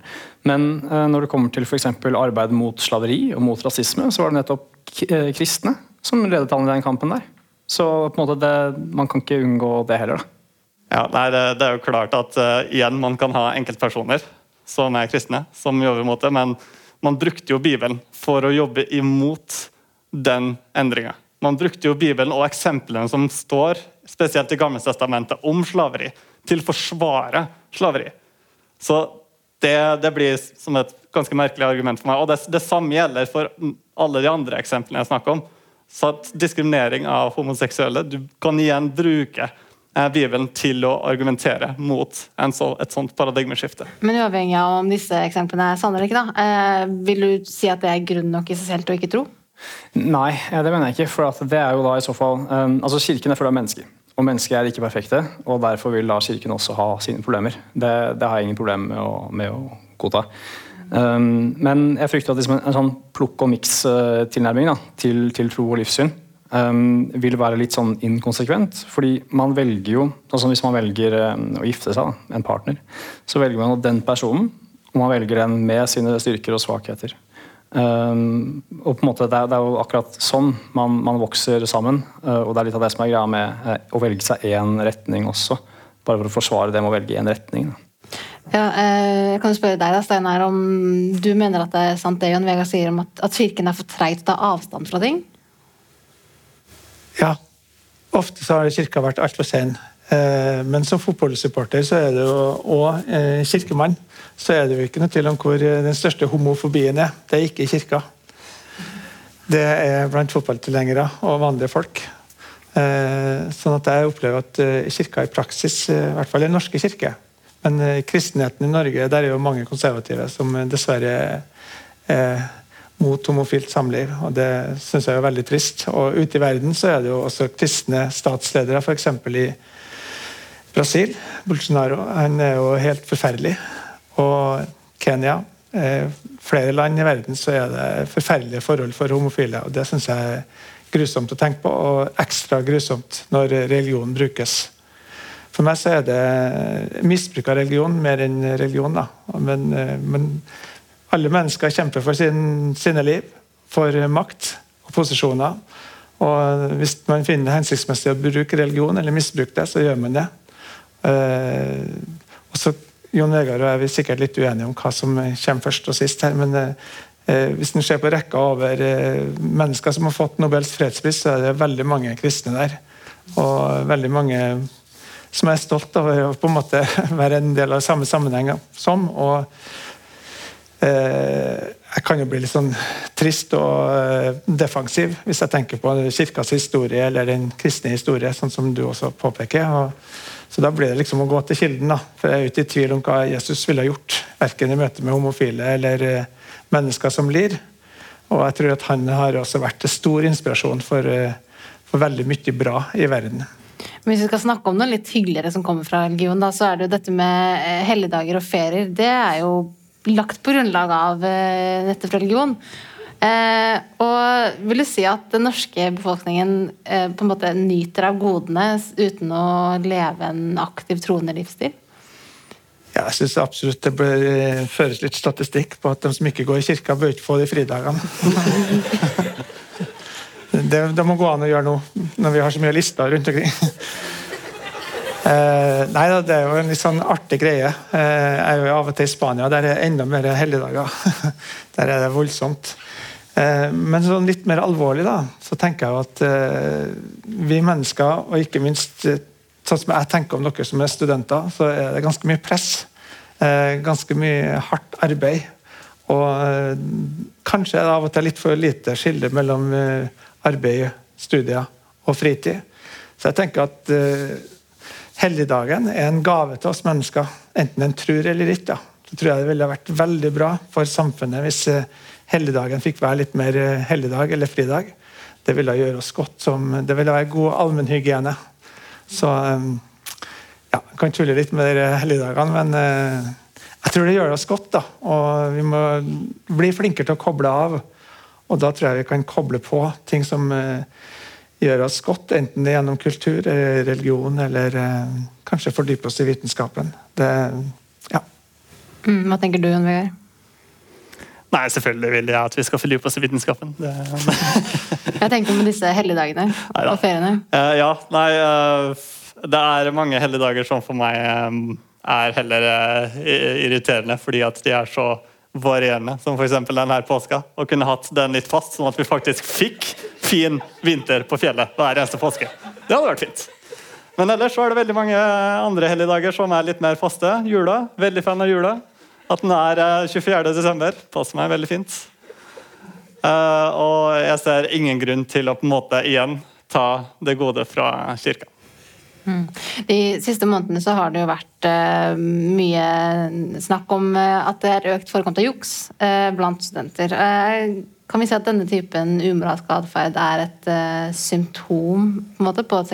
Speaker 3: Men uh, når det kommer til f.eks. arbeid mot slaveri og mot rasisme, så var det nettopp eh, kristne som ledet an i den kampen der. Så på en måte det, man kan ikke unngå det heller. da.
Speaker 4: Ja, nei, det, det, er jo klart at uh, igjen man kan ha enkeltpersoner som er kristne, som jobber mot det. men man brukte jo Bibelen for å jobbe imot den endringa. Man brukte jo Bibelen og eksemplene som står spesielt i Gammeltestamentet om slaveri, til å forsvare slaveri. Så det, det, blir som et ganske merkelig argument for meg. Og det, det samme gjelder for alle de andre eksemplene jeg snakker om. Så at diskriminering av homoseksuelle Du kan igjen bruke Bibelen til å argumentere mot så, et sånt paradigmeskifte.
Speaker 2: Men uavhengig av om disse eksemplene er sanne eller ikke, da, eh, vil du si at det er grunn nok i seg selv til å ikke tro?
Speaker 3: Nei, eh, det mener jeg ikke. For det er jo da i så fall um, altså Kirken er full av mennesker. Og mennesker er ikke perfekte, og derfor vil da Kirken også ha sine problemer. Det, det har jeg ingen problem med å, med å godta. Um, men jeg frykter at liksom en, en sånn plukk og miks-tilnærming til, til tro og livssyn um, vil være litt sånn inkonsekvent. fordi man velger jo, som Hvis man velger um, å gifte seg, da, en partner, så velger man den personen. Og man velger den med sine styrker og svakheter. Um, og på en måte det er, det er, jo akkurat sånn man, man vokser sammen. Uh, og det er litt av det som er greia med uh, å velge seg én retning også. Bare for å forsvare det med å velge én retning. Da.
Speaker 2: Ja, eh, jeg kan spørre deg da, Steinar, om du mener at det er sant det Jon Vegard sier om at, at Kirken er for treig til å ta avstand fra ting?
Speaker 5: Ja. Ofte så har kirka vært altfor sein. Eh, men som fotballsupporter så er det jo, og eh, kirkemann så er det jo ikke noe tvil om hvor eh, den største homofobien er. Det er ikke i kirka. Det er blant fotballtilhengere og vanlige folk. Sånn at jeg opplever at kirka i praksis, i hvert fall den norske kirke Men kristenheten i Norge, der er jo mange konservative som dessverre er mot homofilt samliv. og Det syns jeg er veldig trist. Og Ute i verden så er det jo også kristne statsledere, f.eks. i Brasil. Bolsonaro han er jo helt forferdelig. Og Kenya. Eh, flere land i verden så er det forferdelige forhold for homofile. og Det syns jeg er grusomt å tenke på, og ekstra grusomt når religion brukes. For meg så er det misbruk av religion mer enn religion. da. Men, eh, men alle mennesker kjemper for sin, sine liv, for makt og posisjoner. Og Hvis man finner det hensiktsmessig å bruke religion, eller misbruke det, så gjør man det. Uh, og så Jon Vegard og jeg er sikkert litt uenige om hva som kommer først og sist. her, men uh, Hvis en ser på rekka over uh, mennesker som har fått Nobels fredspris, så er det veldig mange kristne der. Og veldig mange som er stolt av å på en måte <laughs> være en del av samme sammenheng som. og jeg kan jo bli litt sånn trist og eh, defensiv hvis jeg tenker på kirkas historie eller den kristne historie, sånn som du også påpeker. Så Da blir det liksom å gå til kilden. da, for Jeg er ikke i tvil om hva Jesus ville ha gjort. Verken i møte med homofile eller eh, mennesker som lir. Og jeg tror at han har også vært til stor inspirasjon for, eh, for veldig mye bra i verden.
Speaker 2: Men hvis vi skal snakke om noe litt hyggeligere som kommer fra religion, da, så er det jo dette med eh, helligdager og ferier. Det er jo lagt på grunnlag av eh, nettopp religion. Eh, og vil du si at den norske befolkningen eh, på en måte nyter av godene uten å leve en aktiv troende livsstil?
Speaker 5: Ja, jeg syns absolutt det bør eh, føres litt statistikk på at de som ikke går i kirka, bør ikke få de fridagene. <laughs> det, det, må gå an å gjøre noe når vi har så mye lister rundt omkring. Eh, nei da, det er jo en litt sånn artig greie. Eh, jeg er jo av og til i Spania, der er det enda mer helligdager. <laughs> der er det voldsomt. Eh, men sånn litt mer alvorlig, da, så tenker jeg at vi mennesker, og ikke minst sånn som jeg tenker om dere som er studenter, så er det ganske mye press. Ganske mye hardt arbeid. Og kanskje er det av og til litt for lite skille mellom arbeid, studier og fritid. Så jeg tenker at helligdagen er en gave til oss mennesker, enten en tror eller ikke. Så tror jeg det ville vært veldig bra for samfunnet hvis eh, helligdagen fikk være litt mer eh, helligdag eller fridag. Det ville gjøre oss godt som, det ville være god allmennhygiene. Så um, ja, jeg kan tulle litt med de helligdagene, men jeg tror det gjør oss godt. da, og Vi må bli flinkere til å koble av. Og da tror jeg vi kan koble på ting som uh, gjør oss godt, enten det er gjennom kultur, eller religion eller uh, kanskje fordype oss i vitenskapen. Det, ja.
Speaker 2: Mm, hva tenker du, Jon Vegard?
Speaker 4: Nei, selvfølgelig vil jeg at vi skal fordype oss i vitenskapen. Det, <laughs>
Speaker 2: jeg tenker på disse helligdagene og feriene.
Speaker 4: Uh, ja, nei uh, Det er mange helligdager som for meg um, er heller uh, irriterende, fordi at de er så varierende, som f.eks. denne påska. Og kunne hatt den litt fast, sånn at vi faktisk fikk fin vinter på fjellet hver eneste påske. Det hadde vært fint. Men ellers så er det veldig mange andre helligdager som er litt mer faste. Jula. Veldig fan av jula. At den er 24. desember. Passer meg veldig fint. Uh, og jeg ser ingen grunn til å på en måte igjen ta det gode fra kirka.
Speaker 2: Mm. De siste månedene så har det jo vært uh, mye snakk om uh, at det er økt forekomst av juks blant studenter. kan vi si at denne typen umoralsk atferd er et symptom på, måte, på et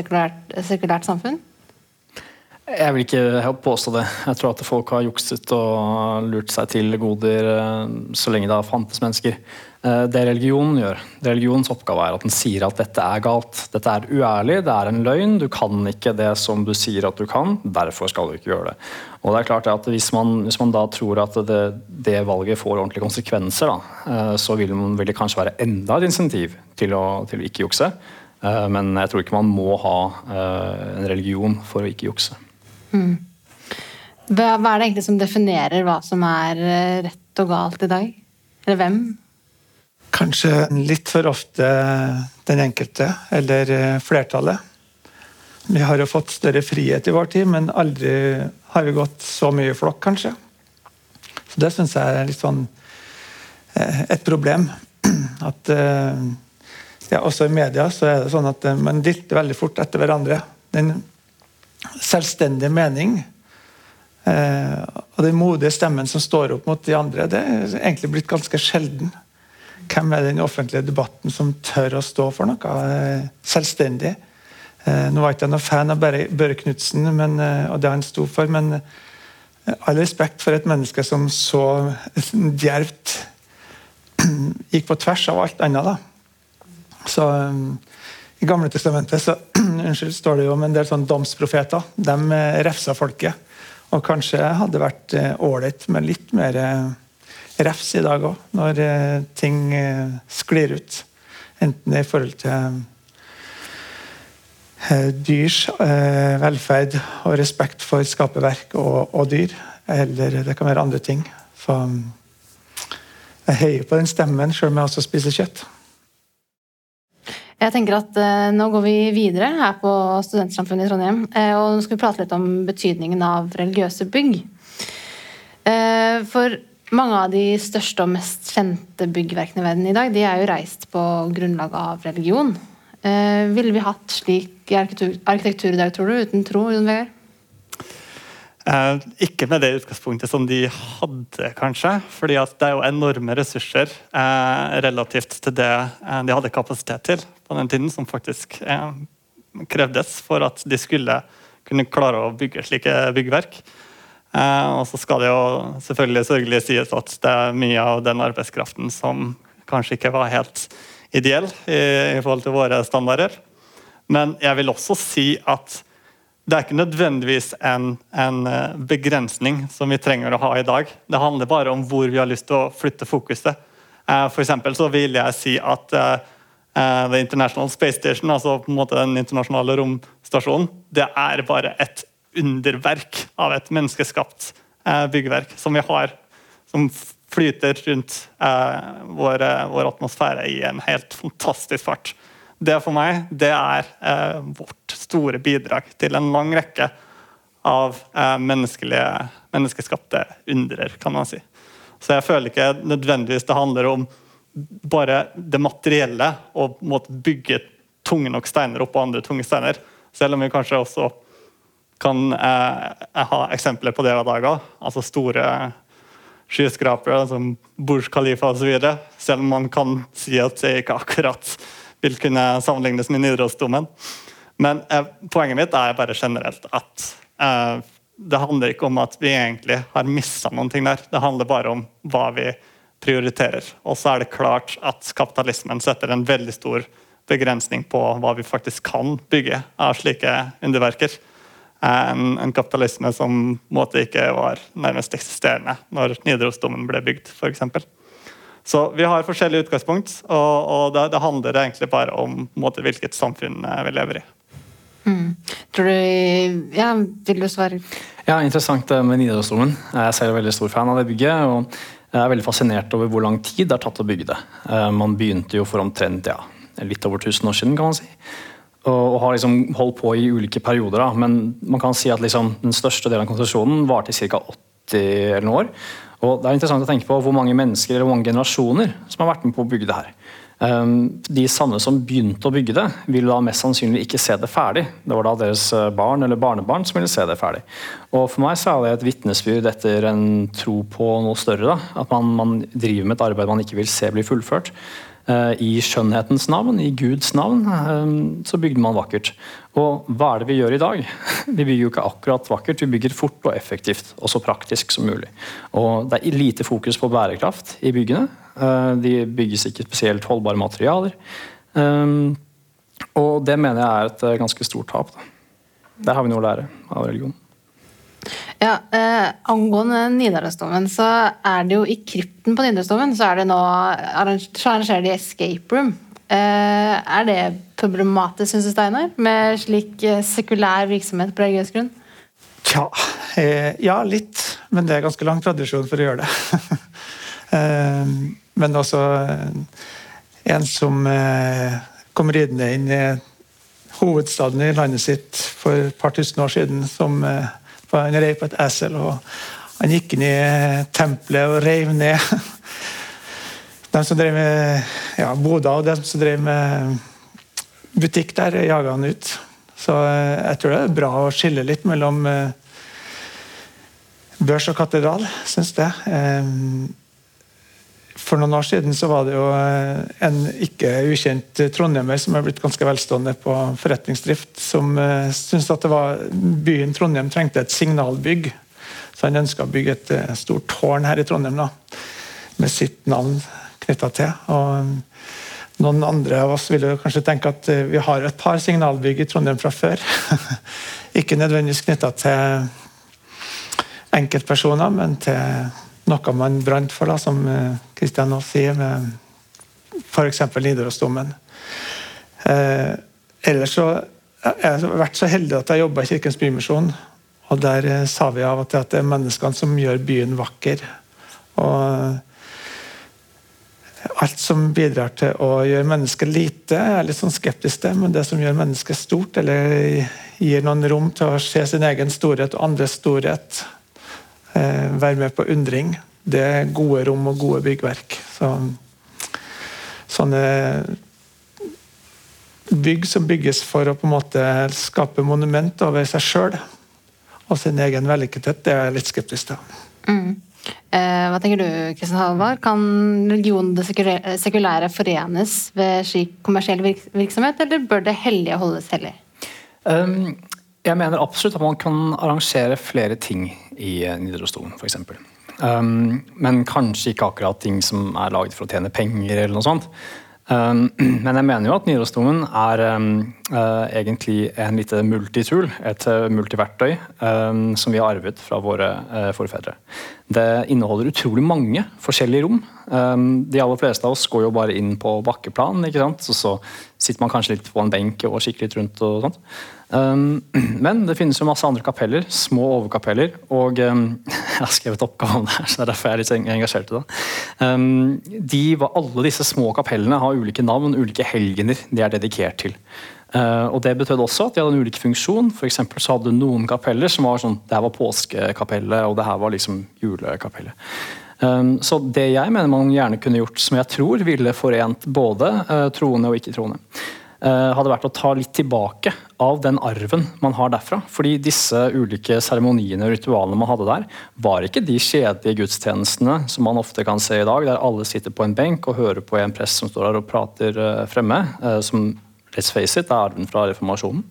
Speaker 2: sekulært samfunn?
Speaker 3: Jeg vil ikke påstå det. Jeg tror at folk har jukset og lurt seg til goder så lenge det har fantes mennesker. Det religionen gjør, det religionens oppgave er at den sier at dette er galt. Dette er uærlig, det er en løgn. Du kan ikke det som du sier at du kan. Derfor skal du ikke gjøre det. Og det er klart at Hvis man, hvis man da tror at det, det, valget får ordentlige konsekvenser, da, så vil, man, vil, det kanskje være enda et insentiv til å, til å ikke jukse. Men jeg tror ikke man må ha en religion for å ikke jukse.
Speaker 2: Mm. Hva, hva, er det egentlig som definerer hva som er rett og galt i dag? Eller hvem?
Speaker 5: Kanskje litt for ofte den enkelte, eller flertallet. Vi har jo fått større frihet i vår tid, men aldri har vi gått så mye i flokk, kanskje. Så Det syns jeg er litt sånn et problem. <clears throat> At ja, Også i media så er det sånn at man dilter veldig fort etter hverandre. Den selvstendige mening eh, og den modige stemmen som står opp mot de andre, det er egentlig blitt ganske sjelden. Hvem er den offentlige debatten som tør å stå for noe eh, selvstendig? Eh, nå var ikke jeg noen fan av Børre Knutsen og det han sto for, men all respekt for et menneske som så <laughs> djervt <clears throat> gikk på tvers av alt annet. da. Så i Gamle testamentet så, <clears throat> unnskyld, står det jo om en del sånn domsprofeter. De eh, refsa folket. Og kanskje hadde vært ålreit med litt mer eh, refs i dag òg, når eh, ting sklir ut. Enten i forhold til dyrs velferd og respekt for skaperverk og, og, dyr. Eller det kan være andre ting. Så jeg heier på den stemmen, sjøl om jeg også spiser kjøtt.
Speaker 2: Jeg tenker at eh, Nå går vi videre her på Studentsamfunnet i Trondheim. eh, og Nå skal vi prate litt om betydningen av religiøse bygg. Eh, for mange av de største og mest kjente byggverkene i verden i dag de er jo reist på grunnlag av religion. Eh, ville vi hatt slik arkitektur, i dag, tror du, uten tro? Jon Vegard?
Speaker 4: Eh, ikke med det utgangspunktet som de hadde, kanskje. fordi det er jo enorme ressurser eh, relativt til det eh, de hadde kapasitet til på den tiden, som faktisk krevdes for at de skulle kunne klare å bygge slike byggverk. Og så skal det jo selvfølgelig sørgelig sies at det er mye av den arbeidskraften som kanskje ikke var helt ideell i, i forhold til våre standarder. Men jeg vil også si at det er ikke nødvendigvis en, en, eh, begrensning som vi trenger å ha i dag. Det handler bare om hvor vi har lyst til å flytte fokuset. Eh, for så vil jeg si at uh, The International Space Station, altså på en måte den internasjonale romstasjonen, det er bare et underverk av et menneskeskapt byggverk som vi har, som flyter rundt vår, vår atmosfære i en helt fantastisk fart det for meg det er eh, vårt store bidrag til en lang rekke av eh, menneskeskapte underer, kan man si. Så jeg føler ikke nødvendigvis det handler om bare det materielle og måtte bygge tunge nok steiner oppå andre tunge steiner. Selv om vi kanskje også kan eh, ha eksempler på det hver dag òg. Altså store skyskrapere som Burj Khalifa osv. Selv om man kan si at det ikke akkurat vil kunne sammenlignes med Nidarosdomen. Men eh, poenget mitt er bare generelt at eh, det handler ikke om at vi egentlig har mista noen ting der. Det handler bare om hva vi prioriterer. Og så er det klart at kapitalismen setter en veldig stor begrensning på hva vi faktisk kan bygge av slike underverker. En, en kapitalisme som måte ikke var nærmest eksisterende når Nidarosdomen ble bygd, f.eks. Så vi har forskjellige utgangspunkt, og, og det, det, handler egentlig bare om måte, hvilket samfunn eh, vi lever i.
Speaker 2: Mm. Tror du Ja, vil du svare?
Speaker 3: Ja, Interessant med Nidarosdomen. Jeg er selv veldig stor fan av det bygget. og jeg er veldig fascinert over hvor lang tid det har tatt å bygge det. Eh, man begynte jo for omtrent ja, litt over 1000 år siden, kan man si. Og, har liksom holdt på i ulike perioder. Da. Men man kan si at liksom, den største delen av konsesjonen varte i ca. 80 eller noen år. Og Det er interessant å tenke på hvor mange mennesker eller hvor mange generasjoner som har vært med på å bygge det her. Ehm, de samme som begynte å bygge det, vil da mest sannsynlig ikke se det ferdig. Det var da deres eh, barn eller barnebarn som ville se det ferdig. Og For meg så er det et vitnesbyrd etter en tro på noe større. Da. At man, man driver med et arbeid man ikke vil se bli fullført. Eh, I skjønnhetens navn, i Guds navn, eh, så bygde man vakkert. Og hva er det vi gjør i dag? <laughs> Vi bygger jo ikke akkurat vakkert, vi bygger fort og effektivt og så praktisk som mulig. Og Det er lite fokus på bærekraft i byggene. Eh, de bygges ikke spesielt holdbare materialer. Og det mener jeg er et ganske stort tap. Der har vi noe å lære av religion.
Speaker 2: Ja, eh, Angående Nidarosdomen, så er det jo i krypten på Nidarosdomen så er det nå så arrangerer de escape room. Eh, er det problematisk, syns du, Steinar, med slik eh, sekulær virksomhet på religiøs grunn?
Speaker 5: Tja, eh, ja, litt. Men det er ganske lang tradisjon for å gjøre det. <laughs> Eh, men også eh, en som kom ridende inn i hovedstaden i landet sitt for et par tusen år siden, som han rei på et esel. og Han gikk inn i tempelet og reiv ned <laughs> de som drev med ja, boda, og de som drev med butikk der, jaga han ut. Så eh, jeg tror det er bra å skille litt mellom eh, børs og katedral, syns jeg. Eh, for noen år siden så var det jo eh, en ikke ukjent trondhjemmer som er blitt ganske velstående på forretningsdrift, som uh, syntes at var, byen Trondheim trengte et signalbygg. Så han ønska å bygge et uh, stort tårn her i Trondheim da, med sitt navn knytta til. Og noen andre av oss ville kanskje tenke at vi har et par signalbygg i Trondheim fra før. <laughs> ikke nødvendigvis knytta til enkeltpersoner, men til noe man brant for, da, som Kristian eh, nå sier, med f.eks. Nidarosdomen. Eh, ellers så jeg har vært så heldig at jeg jobba i Kirkens Bymisjon. Og der eh, sa vi av og til at det er menneskene som gjør byen vakker. Og alt som bidrar til å gjøre mennesket lite, jeg er litt sånn skeptisk til. Men det som gjør mennesket stort, eller gir noen rom til å se sin egen storhet og andres storhet, eh, være med på undring, det er gode rom og gode byggverk. Så, sånne bygg som bygges for å på en måte skape monument over seg sjøl og sin egen vellykkethet, det er jeg litt skeptisk til.
Speaker 2: Mm. Eh, hva tenker du, Kristian Halvard? Kan religion og det sekulære forenes ved slik kommersiell virksomhet, eller bør det hellige holdes hellig?
Speaker 3: Um, jeg mener absolutt at man kan arrangere flere ting i Nidarosdomen, f.eks. Um, men kanskje ikke akkurat ting som er laget for å tjene penger, eller noe sånt. Um, <clears throat> men jeg mener jo at Nidarosdomen er um, uh, egentlig en lite multitool, et uh, multiverktøy, um, som vi har arvet fra våre uh, forfedre. Det inneholder utrolig mange forskjellige rom. de aller fleste av oss går jo bare inn på bakkeplan, ikke sant? Så, så sitter man kanskje litt på en benk og kikker litt rundt. og sånt. Um, <clears throat> men det finnes jo masse andre kapeller, små overkapeller, og um, <laughs> jeg har skrevet oppgave om det her, så det er derfor jeg er litt engasjert i det. Um, de, alle disse små kapellene har ulike navn, ulike helgener de er dedikert til. Uh, og Det betød også at de hadde en ulik funksjon. For så hadde noen kapeller som var sånn Det her var påskekapellet, og det her var liksom julekapellet. Så det jeg mener man gjerne kunne gjort, som jeg tror ville forent både uh, troende og ikke-troende, hadde vært å ta litt tilbake av den arven man har derfra. Fordi disse ulike seremoniene og ritualene man hadde der, var ikke de kjedelige gudstjenestene som man ofte kan se i dag, der alle sitter på en benk og hører på en prest som står der og prater uh, fremme. som let's face it, er arven fra reformasjonen.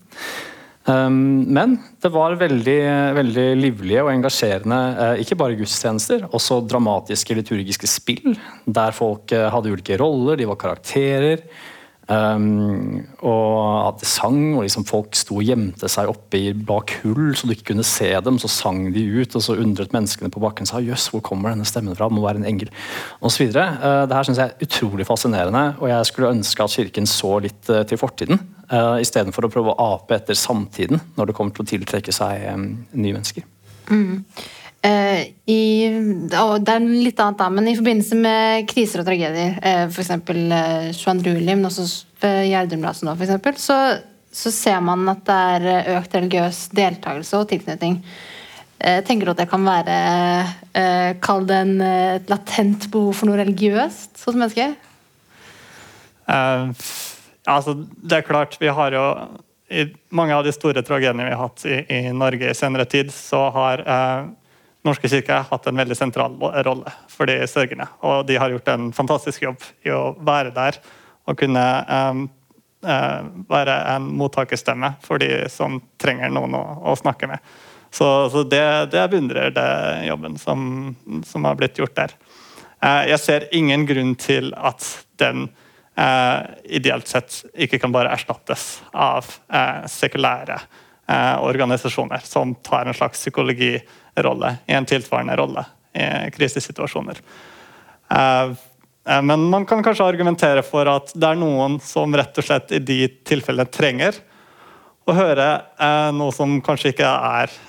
Speaker 3: Um, men det var veldig, veldig livlige og engasjerende, ikke bare gudstjenester, også dramatiske liturgiske spill, der folk hadde ulike roller, de var karakterer. Um, og at de sang, og liksom folk sto og gjemte seg oppe bak hull så du ikke kunne se dem. Så sang de ut, og så undret menneskene på bakken seg jøss, hvor kommer denne stemmen fra? Det må være en engel. Og så videre. Uh, det her syns jeg er utrolig fascinerende, og jeg skulle ønske at kirken så litt uh, til fortiden. Uh, Istedenfor å prøve å ape etter samtiden når det kommer til å tiltrekke seg um, nye mennesker.
Speaker 2: Mm. Uh, og det er litt annet da, men i forbindelse med kriser og tragedier, uh, f.eks. Uh, 22. juli, men også ved nå, f.eks., så, så ser man at det er økt religiøs deltakelse og tilknytning. Uh, tenker du at det kan være uh, Kall det en, et latent behov for noe religiøst hos mennesker?
Speaker 4: Uh, altså, det er klart, vi har jo i mange av de store tragediene vi har hatt i, i Norge i senere tid, så har Norske kirke har hatt en veldig sentral rolle for de sørgende. Og de har gjort en fantastisk jobb i å være der og kunne um, uh, være en mottakerstemme for de som trenger noen å, å snakke med. Så, så det, det beundrer det jobben som, som, har blitt gjort der. Uh, jeg ser ingen grunn til at den uh, ideelt sett ikke kan bare erstattes av sekulære organisasjoner som tar en slags psykologi rolle i en tilsvarende rolle i krisesituasjoner. Eh, eh, men man kan kanskje argumentere for at det er noen som rett og slett i de tilfellene trenger å høre eh, noe som kanskje ikke er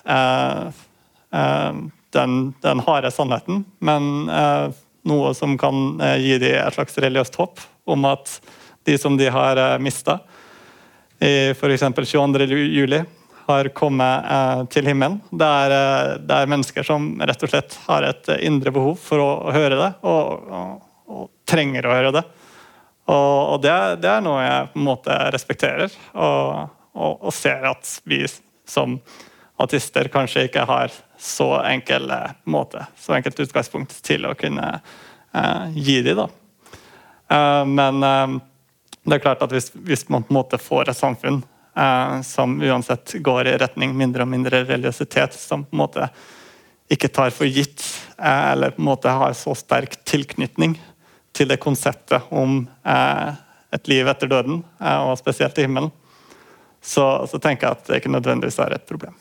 Speaker 4: den, den harde sannheten, men noe som kan gi dem et slags religiøst håp om at de som de har mista i f.eks. 22. juli, har kommet eh, til himmelen. Det er, eh, det er, mennesker som rett og slett har et eh, indre behov for å, å høre det, og, og, og, trenger å høre det. Og, og det, det, er noe jeg på en måte respekterer, og, ser at vi som artister kanskje ikke har så enkel måte, så enkelt utgangspunkt til å kunne eh, gi dem. Da. Eh, men eh, det er klart at hvis, hvis man på en måte får et samfunn Eh, som uansett går i retning mindre og mindre religiøsitet, som på en måte ikke tar for gitt eh, eller på en måte har så sterk tilknytning til det konseptet om eh, et liv etter døden, og spesielt i himmelen, så, så, tenker jeg at det ikke nødvendigvis er et problem.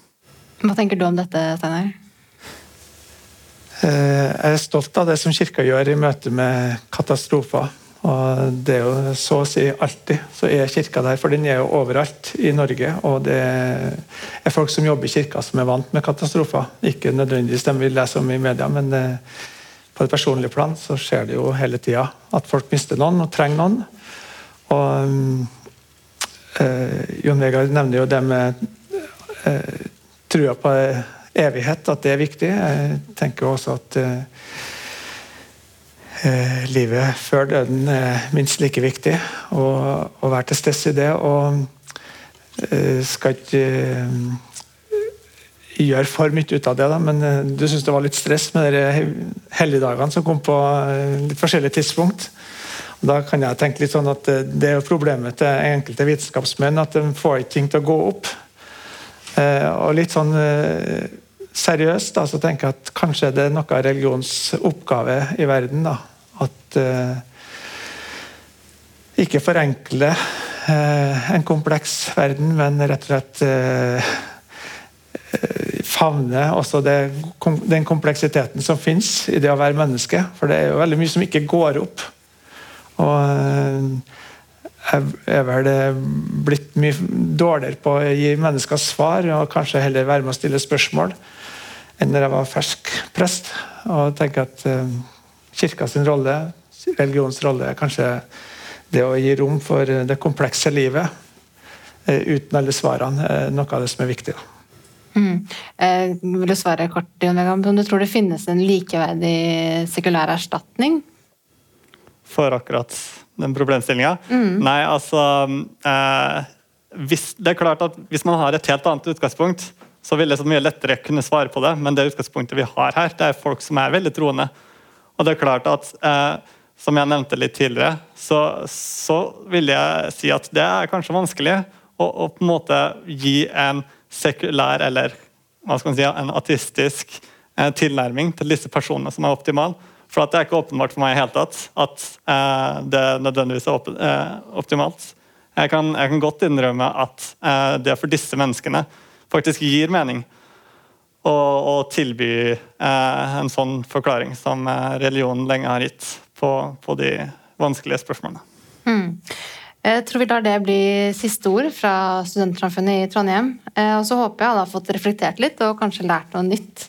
Speaker 2: Hva tenker du om dette, Steinar?
Speaker 5: Jeg er stolt av det som kirka gjør i møte med katastrofer. Og det er jo så å si alltid så er kirka der, for den er jo overalt i Norge. Og det er folk som jobber i kirka som er vant med katastrofer. Ikke nødvendigvis dem vi leser om i media, men, på et personlig plan så skjer det jo hele tida at folk mister noen og trenger noen. Og øh, Jon Vegard nevner jo det med øh, trua på evighet, at det er viktig. Jeg tenker også at eh, eh livet før døden er minst like viktig. Å være til stede i det. og eh, skal ikke gjøre for mye ut av det, da, men du syns det var litt stress med de helligdagene som kom på litt forskjellige tidspunkt. Og da kan jeg tenke litt sånn at Det er jo problemet til enkelte vitenskapsmenn at de får ikke ting til å gå opp. og litt sånn seriøst da, så tenker jeg at kanskje det er noe av religions oppgave i verden. da, At ikke forenkle en kompleks verden, men rett og slett favne også det, den kompleksiteten som fins i det å være menneske. For det er jo veldig mye som ikke går opp. Og eh, jeg er vel eh, blitt mye dårligere på å gi mennesker svar, og kanskje heller være med å stille spørsmål, enn når jeg var fersk prest. Og tenker at kirka sin rolle, religionens rolle, er kanskje det å gi rom for det komplekse livet uh, uten alle svarene, er noe av det som er viktig.
Speaker 2: Mm. Eh, vil du svare kort, om du tror det finnes en likeverdig sekulær erstatning?
Speaker 4: For akkurat den problemstillinga? Mm. Nei, altså eh, hvis, Det er klart at hvis man har et helt annet utgangspunkt, så vil det så mye lettere kunne svare på det, men det utgangspunktet vi har her, det er folk som er veldig troende. Og det er klart at eh, som jeg nevnte litt tidligere, så, så, vil jeg si at det er kanskje vanskelig å, å på en måte gi en sekulær eller hva skal man si, en ateistisk eh, tilnærming til disse personene som er optimal. For det er ikke åpenbart for meg i hele tatt at eh, det nødvendigvis er opp, eh, optimalt. Jeg kan, jeg kan, godt innrømme at eh, det for disse menneskene faktisk gir mening å, å tilby eh, en sånn forklaring som eh, religionen lenge har gitt på, på de vanskelige spørsmålene. Mm.
Speaker 2: Jeg tror vi lar det bli siste ord fra Studentsamfunnet i Trondheim. Eh, og så håper jeg alle har fått reflektert litt og kanskje lært noe nytt.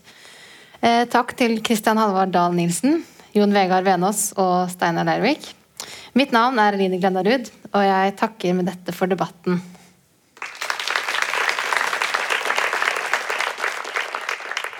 Speaker 2: Eh, takk til Kristian Halvard Dahl Nilsen, Jon Vegard Venås og Steinar Leirvik. Mitt navn er Eline Glendarud, og jeg takker med dette for debatten.